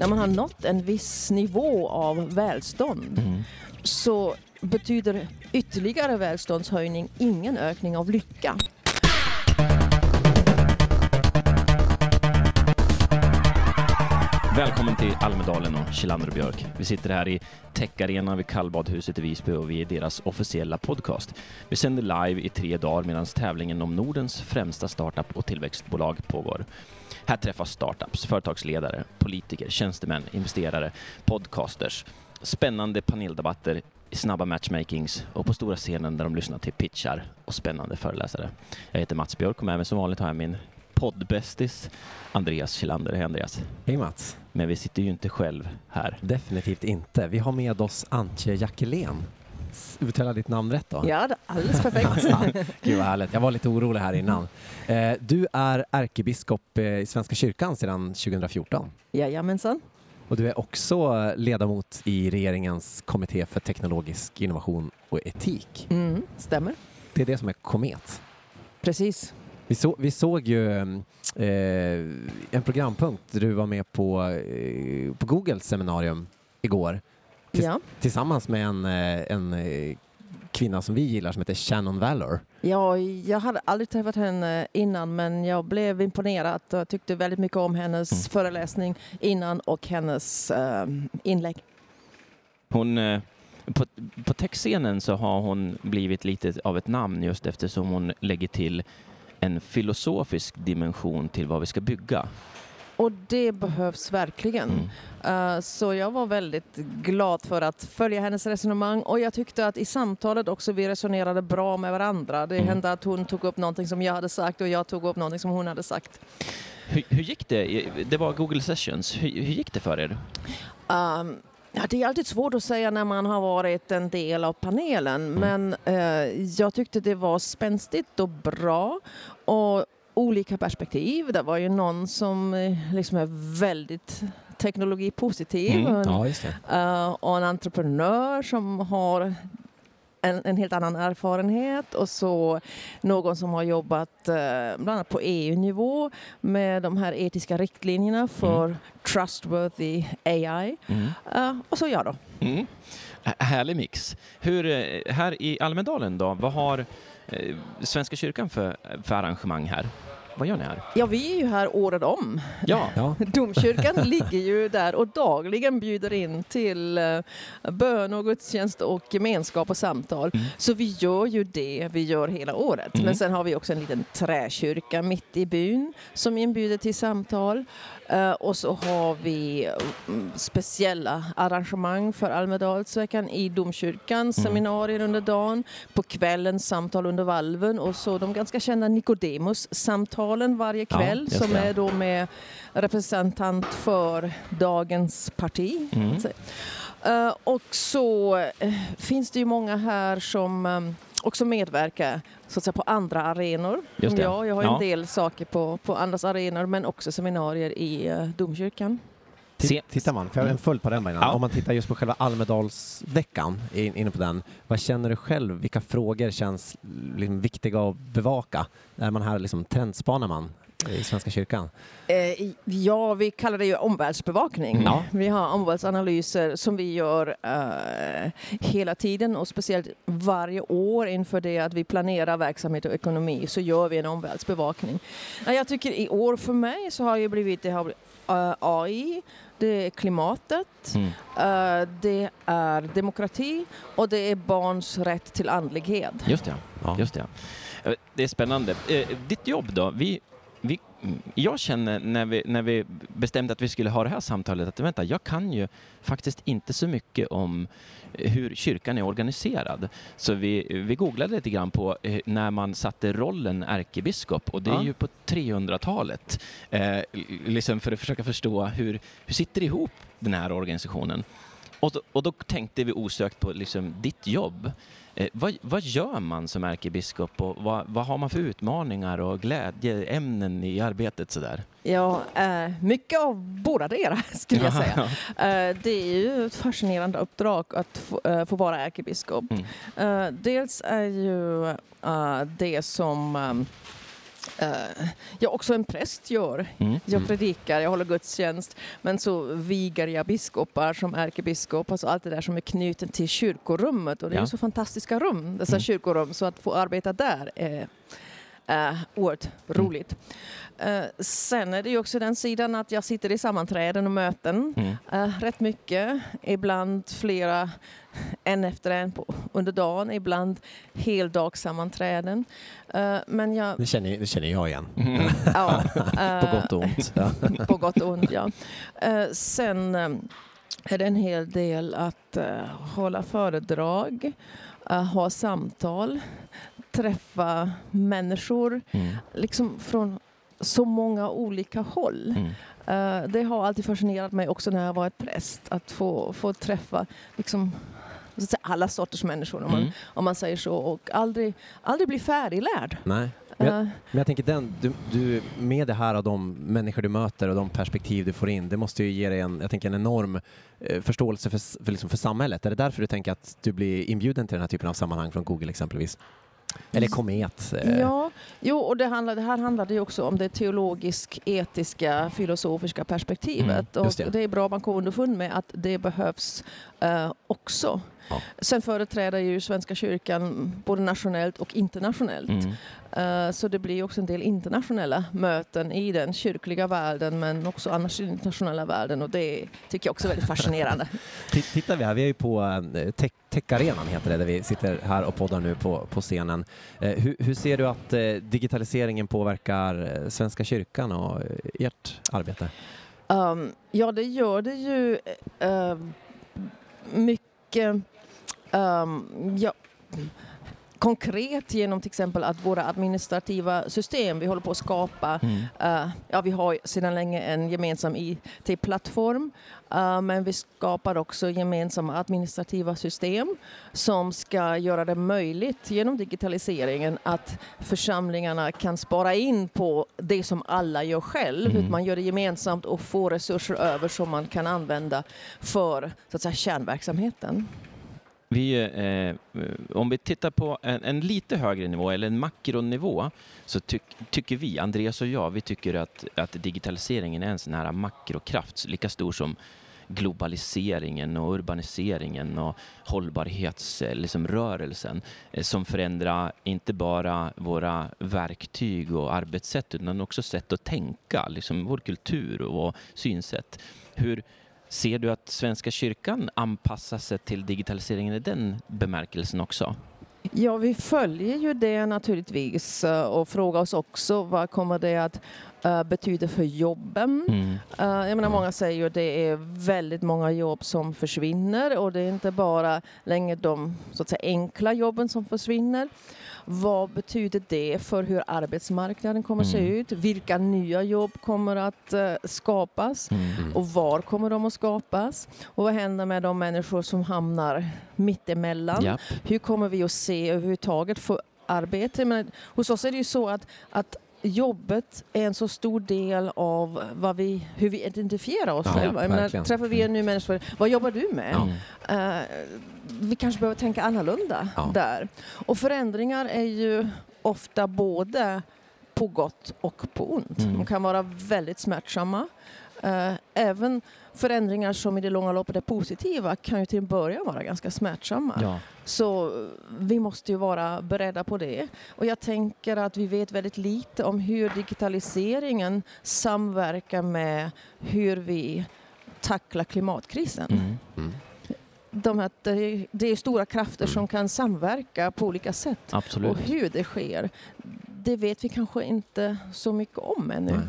när man har nått en viss nivå av välstånd Mm. så betyder ytterligare välståndshöjning ingen ökning av lycka. Välkommen till Almedalen och Kjellander och Björk. Vi sitter här i Techarenan vid kallbadhuset i Visby och vi är deras officiella podcast. Vi sänder live i tre dagar medan tävlingen om Nordens främsta startup och tillväxtbolag pågår. Här träffas startups, företagsledare, politiker, tjänstemän, investerare, podcasters, spännande paneldebatter, snabba matchmakings och på stora scenen där de lyssnar till pitchar och spännande föreläsare. Jag heter Mats Björk och med mig som vanligt har jag min poddbästis Andreas Kjellander. Hej Andreas! Hej Mats. Men vi sitter ju inte själv här. Definitivt inte. Vi har med oss Antje Jackelén. Uttala ditt namn rätt då? Ja, alldeles perfekt. Gud vad härligt. Jag var lite orolig här innan. Eh, Du är ärkebiskop eh, i Svenska kyrkan sedan 2014 Jajamensan. och du är också ledamot i regeringens kommitté för teknologisk innovation och etik. Mm, stämmer. Det är det som är Komet. Precis. Vi, så, vi såg ju eh, en programpunkt där du var med på, eh, på Googles seminarium igår Tis- Ja. tillsammans med en, eh, en eh, kvinna som vi gillar som heter Shannon Valor. ja, jag hade aldrig träffat henne innan men jag blev imponerad och tyckte väldigt mycket om hennes Mm. föreläsning innan och hennes eh, inlägg. Hon, eh, på, på techscenen så har hon blivit lite av ett namn just eftersom hon lägger till en filosofisk dimension till vad vi ska bygga. Och det behövs verkligen. Mm. Eh, Så jag var väldigt glad för att följa hennes resonemang och jag tyckte att i samtalet också vi resonerade bra med varandra. Det Mm. hände att hon tog upp någonting som jag hade sagt och jag tog upp någonting som hon hade sagt. Hur, hur gick det? Det var Google Sessions. Hur, hur gick det för er? Um, ja, det är alltid svårt att säga när man har varit en del av panelen men eh, jag tyckte det var spänstigt och bra och olika perspektiv. Det var ju någon som eh, liksom är väldigt teknologipositiv Mm, och en Ja. Eh, och en entreprenör som har en, en helt annan erfarenhet och så någon som har jobbat eh, bland annat på EU-nivå med de här etiska riktlinjerna för trustworthy AI. Mm. Eh, och så jag då. Mm. Härlig mix. Hur, här i Almedalen då, vad har eh, Svenska kyrkan för, för arrangemang här? Vad gör ni här? Ja, vi är ju här året om. Ja, Ja. Domkyrkan ligger ju där och dagligen bjuder in till eh, bön och gudstjänst och gemenskap och samtal. Mm. Så vi gör ju det vi gör hela året. Mm. Men sen har vi också en liten träkyrka mitt i byn som inbjuder till samtal. Eh, och så har vi mm, speciella arrangemang för Almedalsveckan i domkyrkan, Mm. seminarier under dagen, på kvällen samtal under valven och så de ganska kända Nikodemus-samtalen varje Ja, kväll just som är då med representant för dagens parti. Mm. Eh, och så eh, finns det ju många här som eh, också medverkar så att säga, på andra arenor. Just det. Ja, jag har Ja. en del saker på, på andras arenor men också seminarier i eh, domkyrkan. Tittar man, för jag har en följd på den bara innan. Ja. Om man tittar just på själva Almedalsveckan, in- inne på den, vad känner du själv? Vilka frågor känns liksom viktiga att bevaka? Är man här liksom trendspanar man i Svenska kyrkan? Eh, ja, vi kallar det ju omvärldsbevakning. Mm. Ja. Vi har omvärldsanalyser som vi gör eh, hela tiden och speciellt varje år inför det att vi planerar verksamhet och ekonomi så gör vi en omvärldsbevakning. Ja, Jag tycker i år för mig så har det blivit det har blivit, AI, det är klimatet, Mm. eh, det är demokrati och det är barns rätt till andlighet. Just det. Ja. Just det. Eh, Det är spännande. Eh, Ditt jobb då? Vi, vi, jag känner när vi, när vi bestämde att vi skulle ha det här samtalet att vänta, jag kan ju faktiskt inte så mycket om hur kyrkan är organiserad. Så vi, vi googlade lite grann på eh, när man satte rollen ärkebiskop och det är Ja. ju på 300-talet. Eh, liksom för att försöka förstå hur, hur sitter ihop den här organisationen. Och då, och då tänkte vi osökt på liksom ditt jobb. Eh, vad, vad gör man som ärkebiskop och vad, vad har man för utmaningar och glädjeämnen i arbetet sådär? Ja, eh, mycket av båda deras skulle jag säga. Eh, det är ju ett fascinerande uppdrag att få, eh, få vara ärkebiskop. Mm. Eh, dels är ju eh, det som Uh, jag också en präst gör. Mm. Jag predikar, jag håller gudstjänst, men så vigar jag biskopar som ärkebiskop. Alltså allt det där som är knutet till kyrkorummet. Och det Ja. är så fantastiska rum, dessa Mm. kyrkorum. Så att få arbeta där är uh, oerhört Mm. roligt. Eh, sen är det ju också den sidan att jag sitter i sammanträden och möten Mm. eh, rätt mycket. Ibland flera, en efter en på, under dagen, ibland heldagssammanträden. Eh, men jag... Det känner, det känner jag igen. Mm. Ja, På eh, gott och ont. På gott och ont, ja. Eh, sen eh, är det en hel del att eh, hålla föredrag, eh, ha samtal, träffa människor Mm. liksom från så många olika håll. Mm. Eh, det har alltid fascinerat mig också när jag varit präst, att få, få träffa liksom, alla sorters människor, om man, Mm. om man säger så, och aldrig, aldrig bli färdiglärd. Nej. Men jag, men jag tänker den, du, du, med det här och de människor du möter och de perspektiv du får in, det måste ju ge dig en, jag tänker en enorm eh, förståelse för, för, liksom för samhället. Är det därför du tänker att du blir inbjuden till den här typen av sammanhang från Google exempelvis? Eller Komet? eh, Ja, jo, och det, handlar, det här handlade ju också om det teologisk-etiska, filosofiska perspektivet. Mm, just och det. det är bra man kommer underfund med att det behövs eh, också. Ja. Sen företräder ju Svenska kyrkan både nationellt och internationellt. Mm. Eh, Så det blir också en del internationella möten i den kyrkliga världen men också annars i den internationella världen och det tycker jag också är väldigt fascinerande. Ti- Tittar vi här, vi är ju på eh, Tech, Tech-arenan heter det, där vi sitter här och poddar nu på, på scenen. Eh, hur, hur ser du att digitaliseringen påverkar Svenska kyrkan och ert arbete? Um, ja, det gör det ju mycket um, ja, konkret genom till exempel att våra administrativa system, vi håller på att skapa Mm. Eh, ja, vi har sedan länge en gemensam IT-plattform, eh, men vi skapar också gemensamma administrativa system som ska göra det möjligt genom digitaliseringen att församlingarna kan spara in på det som alla gör själv. Mm. Man gör det gemensamt och får resurser över som man kan använda för så att säga, kärnverksamheten. Vi, eh, om vi tittar på en, en lite högre nivå, eller en makronivå, så tyck, tycker vi, Andreas och jag, vi tycker att, att digitaliseringen är en sån här makrokraft, lika stor som globaliseringen och urbaniseringen och hållbarhetsrörelsen eh, liksom, eh, som förändrar inte bara våra verktyg och arbetssätt utan också sätt att tänka, liksom vår kultur och synsätt. Hur, Ser du att Svenska kyrkan anpassar sig till digitaliseringen i den bemärkelsen också? Ja, vi följer ju det naturligtvis eh, och frågar oss också vad kommer det att eh, betyda för jobben? Mm. Eh, jag menar, många säger ju att det är väldigt många jobb som försvinner och det är inte bara längre de så att säga, enkla jobben som försvinner. Vad betyder det för hur arbetsmarknaden kommer att se Mm. ut? Vilka nya jobb kommer att skapas? Mm. Och var kommer de att skapas? Och vad händer med de människor som hamnar mittemellan? Ja. Hur kommer vi att se överhuvudtaget för arbete? Men hos oss är det ju så att, att jobbet är en så stor del av vad vi, hur vi identifierar oss Ja, själva. Jag menar, träffar vi en ny människa, vad jobbar du med? Mm. Eh, vi kanske behöver tänka annorlunda Ja. där. Och förändringar är ju ofta både på gott och på ont. Mm. De kan vara väldigt smärtsamma. Eh, även förändringar som i det långa loppet är positiva kan ju till en början vara ganska smärtsamma. Ja. Så eh, vi måste ju vara beredda på det. Och jag tänker att vi vet väldigt lite om hur digitaliseringen samverkar med hur vi tacklar klimatkrisen. Mm. Mm. De här, det, är, stora krafter Mm. som kan samverka på olika sätt. Absolut. Och hur det sker, det vet vi kanske inte så mycket om ännu. Nej.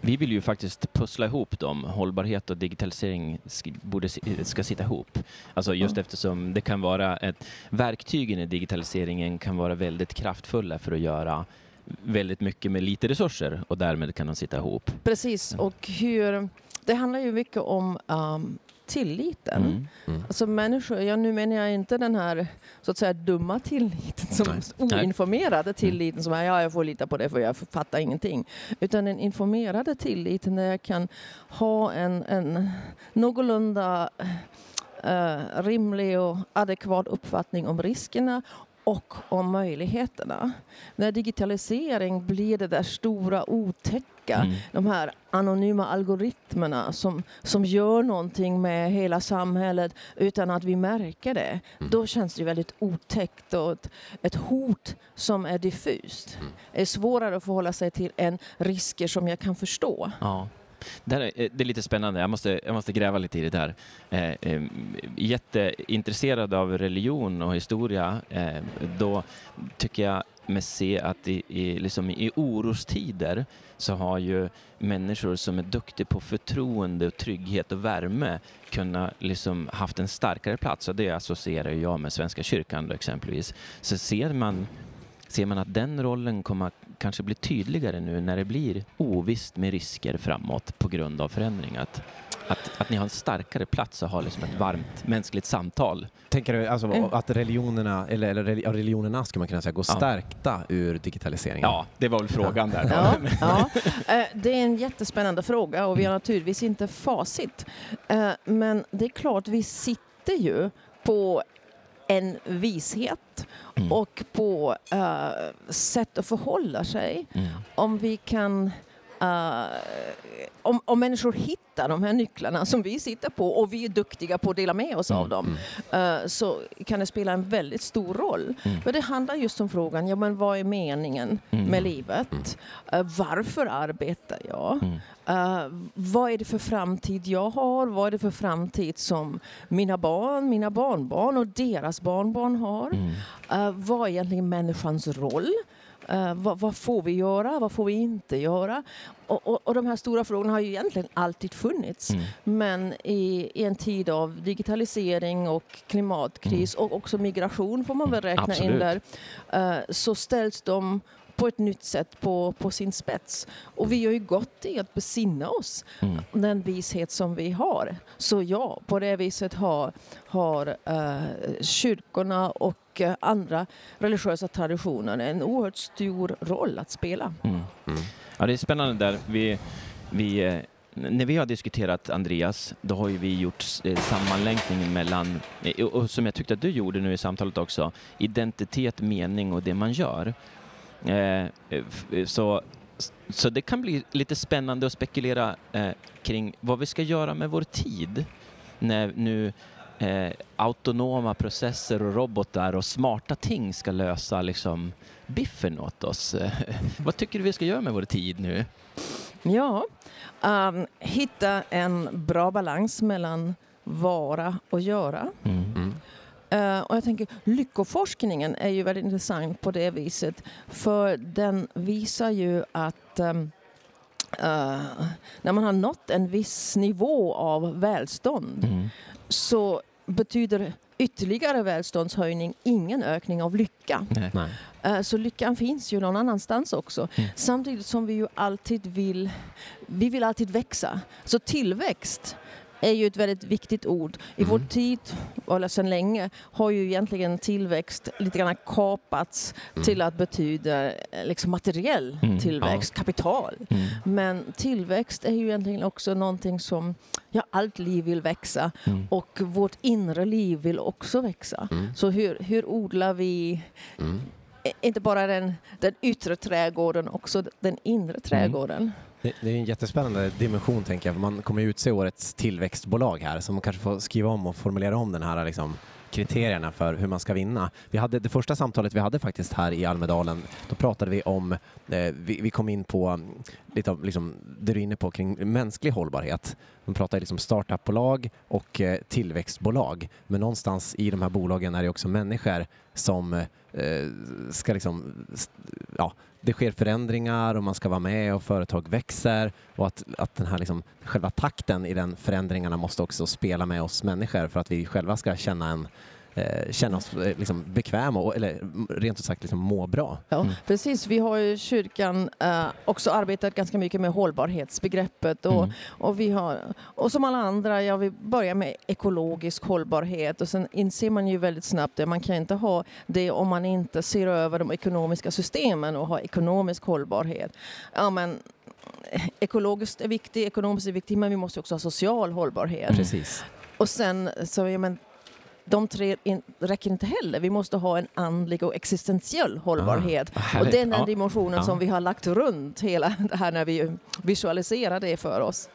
Vi vill ju faktiskt pussla ihop dem. Hållbarhet och digitalisering sk- borde, ska sitta ihop. Alltså just Ja. eftersom det kan vara ett, verktygen i digitaliseringen kan vara väldigt kraftfulla för att göra väldigt mycket med lite resurser och därmed kan de sitta ihop. Precis, och hur, det handlar ju mycket om um, tilliten. Mm. Mm. Alltså människor, ja, nu menar jag inte den här så att säga dumma tilliten, som Nej. oinformerade tilliten som är ja, jag får lita på det för jag fattar ingenting. Utan den informerade tilliten där jag kan ha en, en någorlunda eh, rimlig och adekvat uppfattning om riskerna och om möjligheterna. När digitalisering blir det där stora otäcka, Mm. de här anonyma algoritmerna som, som gör någonting med hela samhället utan att vi märker det. Mm. Då känns det väldigt otäckt och ett, ett hot som är diffust. Mm. Är svårare att förhålla sig till än risker som jag kan förstå. Ja. Det, här är, eh, det är lite spännande, jag måste, jag måste gräva lite i det där. Eh, eh, jätteintresserad av religion och historia, eh, då tycker jag mig se att i, i, liksom i orostider så har ju människor som är duktiga på förtroende, och trygghet och värme kunnat liksom haft en starkare plats och det associerar jag med Svenska kyrkan då exempelvis. Så ser man Ser man att den rollen kommer att kanske bli tydligare nu när det blir ovisst med risker framåt på grund av förändring? Att, att, att ni har en starkare plats att ha liksom ett varmt mänskligt samtal. Tänker du alltså Mm. att religionerna, eller, eller reli- ja, religionerna skulle man kunna säga, går Ja. stärkta ur digitaliseringen? Ja, det var väl frågan där. Ja, ja. Eh, Det är en jättespännande fråga och vi har naturligtvis inte facit. Eh, Men det är klart, vi sitter ju på en vishet Mm. och på eh, sätt att förhålla sig. Mm. Om vi kan eh, om, om människor hittar de här nycklarna som vi sitter på och vi är duktiga på att dela med oss av dem eh, så kan det spela en väldigt stor roll. Mm. För det handlar just om frågan, ja men vad är meningen Mm. med livet? Eh, varför arbetar jag? Mm. Vad är det för framtid jag har? Vad är det för framtid som mina barn, mina barnbarn och deras barnbarn har? Mm. Vad är egentligen människans roll? Eh, vad, vad får vi göra? Vad får vi inte göra? Och, och, och de här stora frågorna har ju egentligen alltid funnits. Mm. Men i, i en tid av digitalisering och klimatkris och också migration får man väl räkna in Absolut. där, eh, så ställs de på ett nytt sätt på, på sin spets. Och vi gör ju gott i att besinna oss Mm. den vishet som vi har. Så ja, på det viset har, har eh, kyrkorna och eh, andra religiösa traditioner en oerhört stor roll att spela. Mm. Ja, det är spännande där. Vi, vi, eh, när vi har diskuterat Andreas, då har ju vi gjort eh, sammanlänkningen mellan, eh, och och som jag tyckte att du gjorde nu i samtalet också, identitet, mening och det man gör. Eh, f- Så, så det kan bli lite spännande att spekulera eh, kring vad vi ska göra med vår tid när nu eh, autonoma processer och robotar och smarta ting ska lösa liksom biffen åt oss. Vad tycker du vi ska göra med vår tid nu? Ja, ehm, hitta en bra balans mellan vara och göra. Mm. Eh, och jag tänker, lyckoforskningen är ju väldigt intressant på det viset. För den visar ju att eh, när man har nått en viss nivå av välstånd Mm. så betyder ytterligare välståndshöjning ingen ökning av lycka. Nej. Nej. Eh, Så lyckan finns ju någon annanstans också. Mm. Samtidigt som vi ju alltid vill, vi vill alltid växa. Så tillväxt är ju ett väldigt viktigt ord. I Mm. vår tid, eller sedan länge, har ju egentligen tillväxt lite grann kapats Mm. till att betyda eh, liksom materiell Mm, tillväxt, kapital. Mm. Men tillväxt är ju egentligen också någonting som, ja, allt liv vill växa Mm. och vårt inre liv vill också växa. Mm. Så hur, hur odlar vi eh, inte bara den, den yttre trädgården, också den inre trädgården? Det, det är en jättespännande dimension tänker jag. Man kommer ju utse årets tillväxtbolag här så man kanske får skriva om och formulera om den här liksom, kriterierna för hur man ska vinna. Vi hade, det första samtalet vi hade faktiskt här i Almedalen, då pratade vi om, eh, vi, vi kom in på mm, lite av liksom, det du är inne på kring mänsklig hållbarhet. Man pratar liksom startupbolag och eh, tillväxtbolag. Men någonstans i de här bolagen är det också människor som eh, ska liksom, st- ja, det sker förändringar och man ska vara med och företag växer och att, att den här liksom, själva takten i den förändringarna måste också spela med oss människor för att vi själva ska känna, en, eh, känna oss eh, liksom bekväma och, eller rent ut sagt liksom må bra. Ja, Mm. precis. Vi har ju i kyrkan eh, också arbetat ganska mycket med hållbarhetsbegreppet och, Mm. och vi har, och som alla andra, ja, vi börjar med ekologisk hållbarhet och sen inser man ju väldigt snabbt att man kan inte ha det om man inte ser över de ekonomiska systemen och har ekonomisk hållbarhet. Ja, men eh, ekologiskt är viktigt, ekonomiskt är viktigt, men vi måste också ha social hållbarhet. Precis. Och sen så, ja, men, de tre in, räcker inte heller. Vi måste ha en andlig och existentiell hållbarhet. Ah, och den är Ja. dimensionen Ja. som vi har lagt runt hela det här när vi visualiserar det för oss.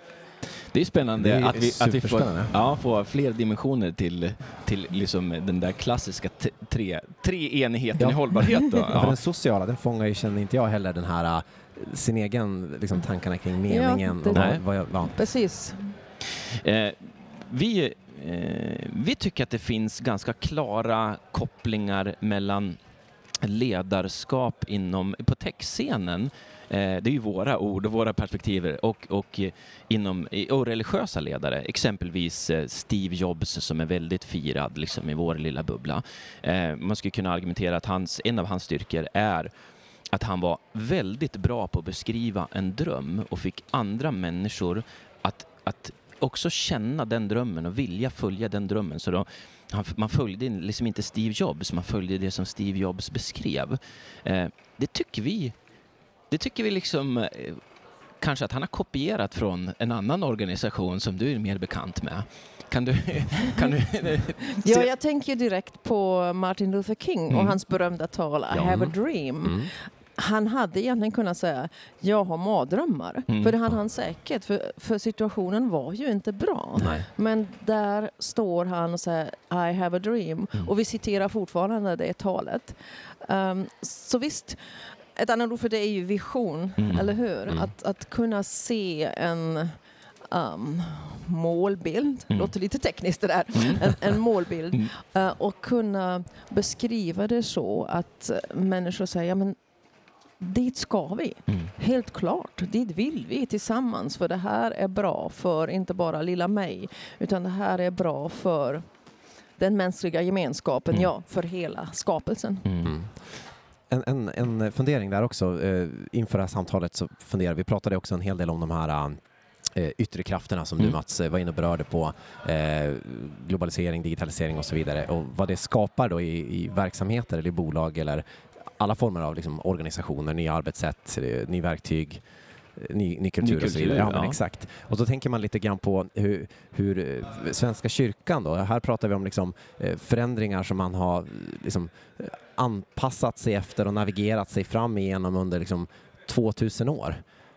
Det är spännande Det är att, vi, att vi får, ja, får fler dimensioner till, till liksom den där klassiska t- tre, treenigheten Ja. i hållbarhet. Då. Ja. För Ja. den sociala, den fångar ju, känner inte jag heller, den här äh, sin egen liksom, tankarna kring meningen. det- och vad, vad jag, ja. Precis. Eh, vi, eh, Eh, vi tycker att det finns ganska klara kopplingar mellan ledarskap inom, på techscenen Eh, det är ju våra ord och våra perspektiv och, och, inom, och religiösa ledare, exempelvis eh, Steve Jobs som är väldigt firad liksom, i vår lilla bubbla. Eh, man skulle kunna argumentera att hans, en av hans styrkor är att han var väldigt bra på att beskriva en dröm och fick andra människor att, att också känna den drömmen och vilja följa den drömmen. Så då, man följde liksom inte Steve Jobs, man följde det som Steve Jobs beskrev. Eh, det tycker vi, det tycker vi liksom eh, kanske att han har kopierat från en annan organisation som du är mer bekant med. Kan du... Kan du Ja, jag tänker direkt på Martin Luther King Mm. och hans berömda tal I Ja. have a dream. Mm. Han hade egentligen kunnat säga jag har mardrömmar. Mm. För det hade han säkert, för, för situationen var ju inte bra. Nej. Men där står han och säger I have a dream. Mm. Och vi citerar fortfarande det talet. Um, så visst, ett annat ord för det är ju vision, Mm. eller hur? Mm. Att, att kunna se en um, målbild, Mm. låter lite tekniskt det där, Mm. en, en målbild. Mm. Eh, och kunna beskriva det så att människor säger ja, men dit ska vi. Mm. Helt klart, dit vill vi tillsammans för det här är bra för inte bara lilla mig utan det här är bra för den mänskliga gemenskapen, Mm. ja, för hela skapelsen. Mm. Mm. En, en, en fundering där också. Eh, inför det här samtalet så funderar vi pratade också en hel del om de här eh, yttre krafterna som Mm. du Mats eh, var inne och berörde på. Eh, globalisering, digitalisering och så vidare. Och vad det skapar då i, i verksamheter eller i bolag eller alla former av liksom, organisationer, nya arbetssätt, eh, ny verktyg, eh, ny, ny kultur Ny och så vidare. kultur, Ja, ja. exakt. Och då tänker man lite grann på hur, hur eh, Svenska kyrkan då, här pratar vi om liksom, förändringar som man har liksom, anpassat sig efter och navigerat sig fram igenom under liksom, 2000 år.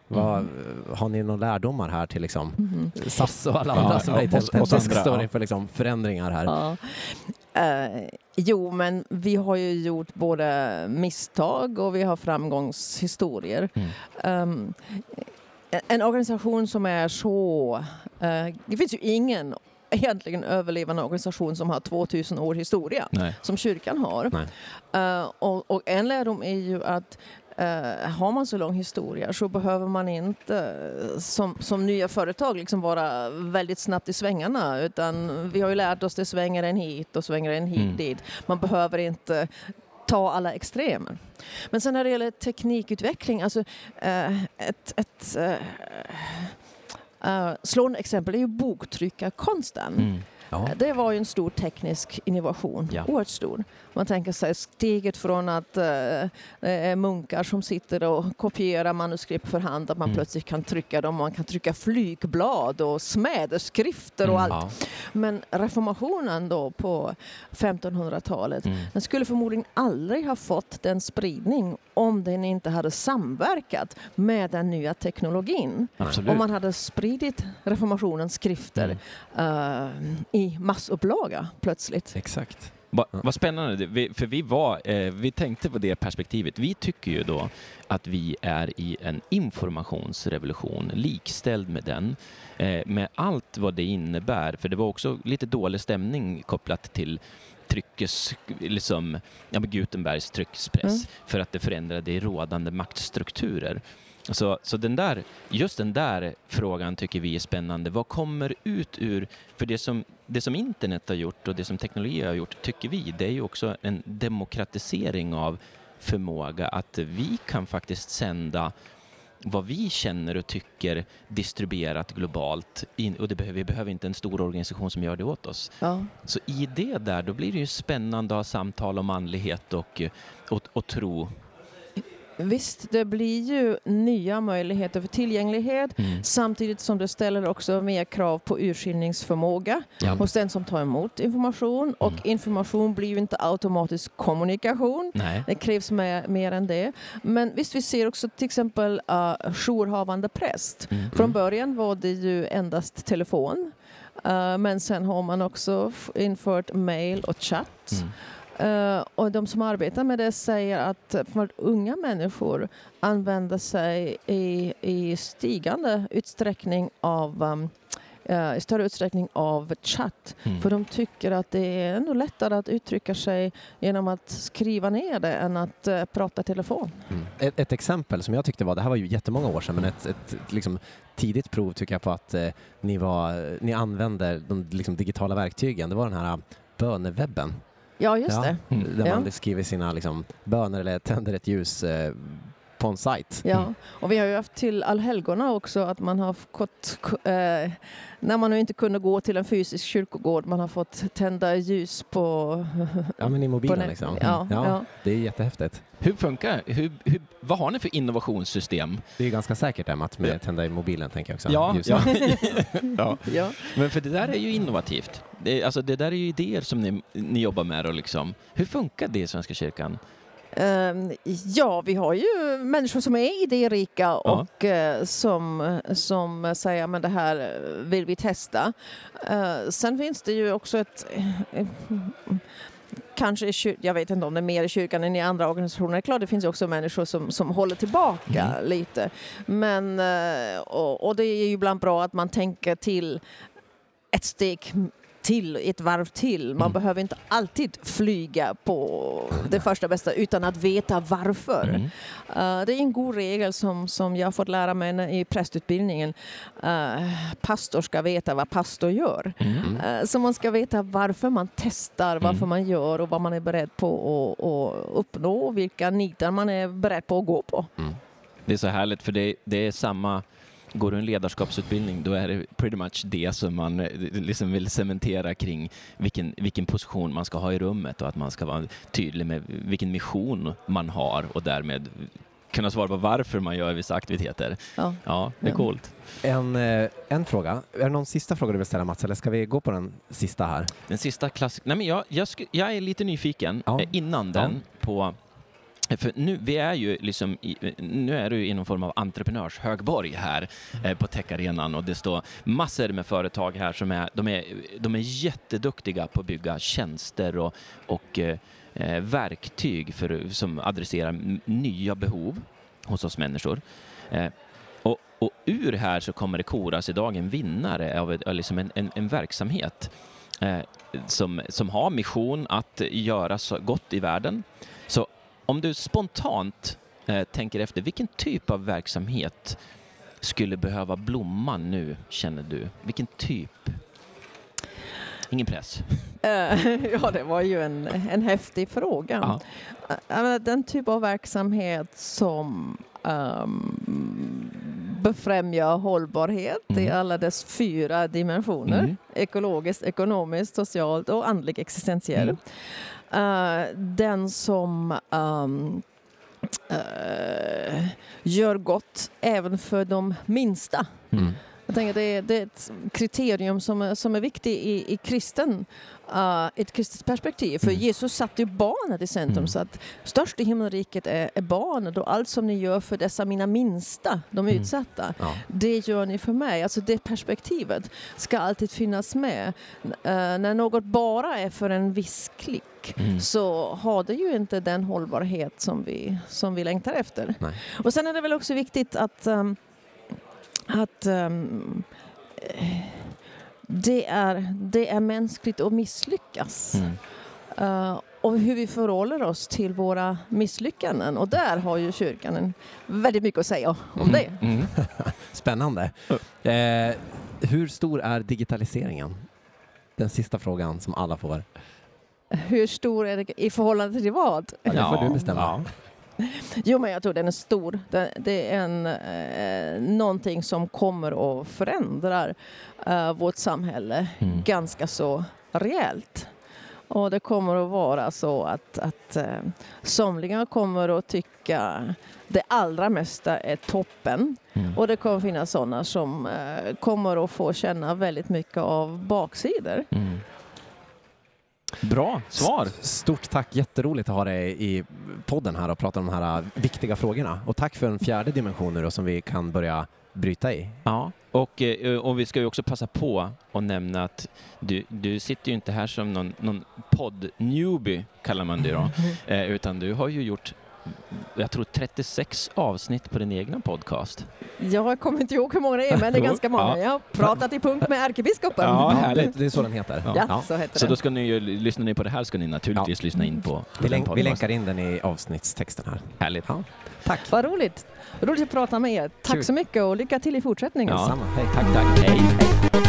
Vad, har ni några lärdomar här till liksom, Mhm. SAS och alla Ja, andra som ja, är och- och andra, står ja. inför liksom, förändringar här? Ja. Eh, jo, men vi har ju gjort både misstag och vi har framgångshistorier. Mm. Ehm, en- organisation som är så... eh, det finns ju ingen egentligen överlevande organisation som har 2000 år historia Nej. som kyrkan har. Eh, och, och en lärdom är ju att eh, har man så lång historia så behöver man inte eh, som, som nya företag liksom vara väldigt snabbt i svängarna utan vi har ju lärt oss det svänger en hit och svänger en hit Mm. dit. Man behöver inte ta alla extremer. Men sen när det gäller teknikutveckling, alltså eh, ett, ett slående exempel är ju boktryckarkonsten. Mm. Ja. Det var ju en stor teknisk innovation, Ja. oerhört stor. Man tänker sig steget från att eh, det är munkar som sitter och kopierar manuskript för hand, att man Mm. plötsligt kan trycka dem, man kan trycka flygblad och smäderskrifter och Mm. allt. Ja. Men reformationen då på 1500-talet, Mm. den skulle förmodligen aldrig ha fått den spridning om den inte hade samverkat med den nya teknologin. Absolut. Om man hade spridit reformationens skrifter Mm. eh, i massupplaga plötsligt. Exakt. Va, vad spännande, vi, för vi, var, eh, vi tänkte på det perspektivet. Vi tycker ju då att vi är i en informationsrevolution, likställd med den, eh, med allt vad det innebär. För det var också lite dålig stämning kopplat till tryckes, liksom, ja, Gutenbergs tryckspress, Mm. för att det förändrade rådande maktstrukturer. Så, så den där, just den där frågan tycker vi är spännande. Vad kommer ut ur... För det som, det som internet har gjort och det som teknologi har gjort, tycker vi, det är ju också en demokratisering av förmåga att vi kan faktiskt sända vad vi känner och tycker distribuerat globalt. In, och det behöver, vi behöver inte en stor organisation som gör det åt oss. Ja. Så i det där, då blir det ju spännande att ha samtal om andlighet och, och, och tro. Visst, det blir ju nya möjligheter för tillgänglighet Mm. samtidigt som det ställer också mer krav på urskiljningsförmåga Ja. hos den som tar emot information och Mm. information blir ju inte automatisk kommunikation. Nej. Det krävs mer, mer än det. Men visst, vi ser också till exempel uh, jourhavande präst. Mm. Från början var det ju endast telefon. Uh, men sen har man också infört mail och chatt. Mm. Uh, och de som arbetar med det säger att för unga människor använder sig i, i stigande utsträckning av um, eh, i större utsträckning av chatt. Mm. För de tycker att det är ändå lättare att uttrycka sig genom att skriva ner det än att eh, prata telefon. Mm. Ett, ett exempel som jag tyckte var, det här var ju jättemånga år sedan, men ett, ett, liksom tidigt prov tycker jag på att ni, var, ni använder de liksom, digitala verktygen. Det var den här bönewebben. Ja, just ja, det. Mm. Där Ja. man skriver sina liksom, böner eller tänder ett ljus eh, på en sajt. Ja, och vi har ju haft till allhelgona också att man har fått, eh, när man nu inte kunde gå till en fysisk kyrkogård, man har fått tända ljus på... Ja, men i mobilen liksom. Ja, ja, ja. Det är jättehäftigt. Hur funkar hur, hur, Vad har ni för innovationssystem? Det är ganska säkert Emma, att med Ja. tända i mobilen tänker jag också. Ja, ja. ja. Ja. Men för det där är ju innovativt. Det, är- alltså, det där är ju idéer som ni, ni jobbar med. Och liksom. Hur funkar det i Svenska kyrkan? Ehm, ja, vi har ju människor som är idérika Ja. och eh, som, som säger men det här vill vi testa. Eh, sen finns det ju också ett eh, Kanske jag vet inte om det är mer i kyrkan än i andra organisationer. Det är klart det finns också människor som, som håller tillbaka Mm. lite. Men, och, och det är ju ibland bra att man tänker till ett steg till, ett varv till. Man Mm. behöver inte alltid flyga på det första bästa utan att veta varför. Mm. Eh, det är en god regel som, som jag fått lära mig i prästutbildningen. Uh, pastor ska veta vad pastor gör. Mm. Eh, så man ska veta varför man testar, varför Mm. man gör och vad man är beredd på att, att uppnå och vilka nitar man är beredd på att gå på. Det är så härligt för det, det är samma Går du en ledarskapsutbildning då är det pretty much det som man eh, liksom vill cementera kring vilken, vilken position man ska ha i rummet och att man ska vara tydlig med vilken mission man har och därmed kunna svara på varför man gör vissa aktiviteter. Ja. Ja, det är Ja. coolt. En, eh, en fråga. Är det någon sista fråga du vill ställa Mats, eller ska vi gå på den sista här? Den sista klass... Nej, men jag, jag, jag är lite nyfiken Ja. eh, innan den på... För nu, vi är ju liksom i, nu är du i någon form av entreprenörshögborg här eh, på techarenan och det står massor med företag här som är, de är, de är jätteduktiga på att bygga tjänster och, och eh, eh, verktyg för, som adresserar nya behov hos oss människor. Eh, och, och ur här så kommer det koras idag en vinnare av ett, av liksom en, en, en verksamhet eh, som, som har mission att göra så gott i världen. Så om du spontant eh, tänker efter, vilken typ av verksamhet skulle behöva blomma nu, känner du? Vilken typ? Ingen press. Eh, ja, det var ju en, en häftig fråga. Ja. Menar, Den typ av verksamhet som ehm, befrämjar hållbarhet i Mm. alla dess fyra dimensioner. Mm. Ekologiskt, ekonomiskt, socialt och andlig existentiell. Mm. Eh, den som um, uh, gör gott även för de minsta. Mm. Jag tänker det är, det är ett kriterium som som är viktigt i, i kristen, uh, ett kristet perspektiv. För Mm. Jesus satte ju barnet i centrum. Mm. Så att störst i himmelriket är, är barnet och allt som ni gör för dessa mina minsta, de Mm. utsatta, Ja. det gör ni för mig. Alltså det perspektivet ska alltid finnas med. Uh, när något bara är för en viss klick Mm. så har det ju inte den hållbarhet som vi, som vi längtar efter. Nej. Och sen är det väl också viktigt att, um, att um, det, är, det är mänskligt att misslyckas. Mm. Uh, och hur vi förhåller oss till våra misslyckanden. Och där har ju kyrkan en, väldigt mycket att säga om det. Mm. Spännande. Eh, hur stor är digitaliseringen? Den sista frågan som alla får. Hur stor är det i förhållande till vad? Ja, det får du bestämma. Ja. Jo, men jag tror den är stor. Det, är en, eh, någonting som kommer att förändra eh, vårt samhälle Mm. ganska så rejält. Och det kommer att vara så att, att eh, somliga kommer att tycka det allra mesta är toppen. Mm. Och det kommer finnas sådana som eh, kommer att få känna väldigt mycket av baksidor. Mm. Bra svar! Stort tack, jätteroligt att ha dig i podden här och prata om de här viktiga frågorna. Och tack för en fjärde dimension nu då, som vi kan börja bryta i. Ja, och, eh, och vi ska ju också passa på att nämna att du, du sitter ju inte här som någon, någon podd-newbie, kallar man det då, eh, utan du har ju gjort jag tror 36 avsnitt på din egna podcast. Jag kommer inte ihåg hur många det är, men det är ganska många. ja. Jag har pratat i punkt med ärkebiskopen. Ja, det, härligt. det är så den heter. Ja, så heter Så då ska ni ju, lyssnar ni på det här ska ni naturligtvis lyssna in på, på Vi, den länk, vi länkar in den i avsnittstexten här. Härligt. Ja. Tack. Vad roligt. Roligt att prata med er. Tack Kul. så mycket och lycka till i fortsättningen. Ja. Samma. Hej. Tack, tack. Hej.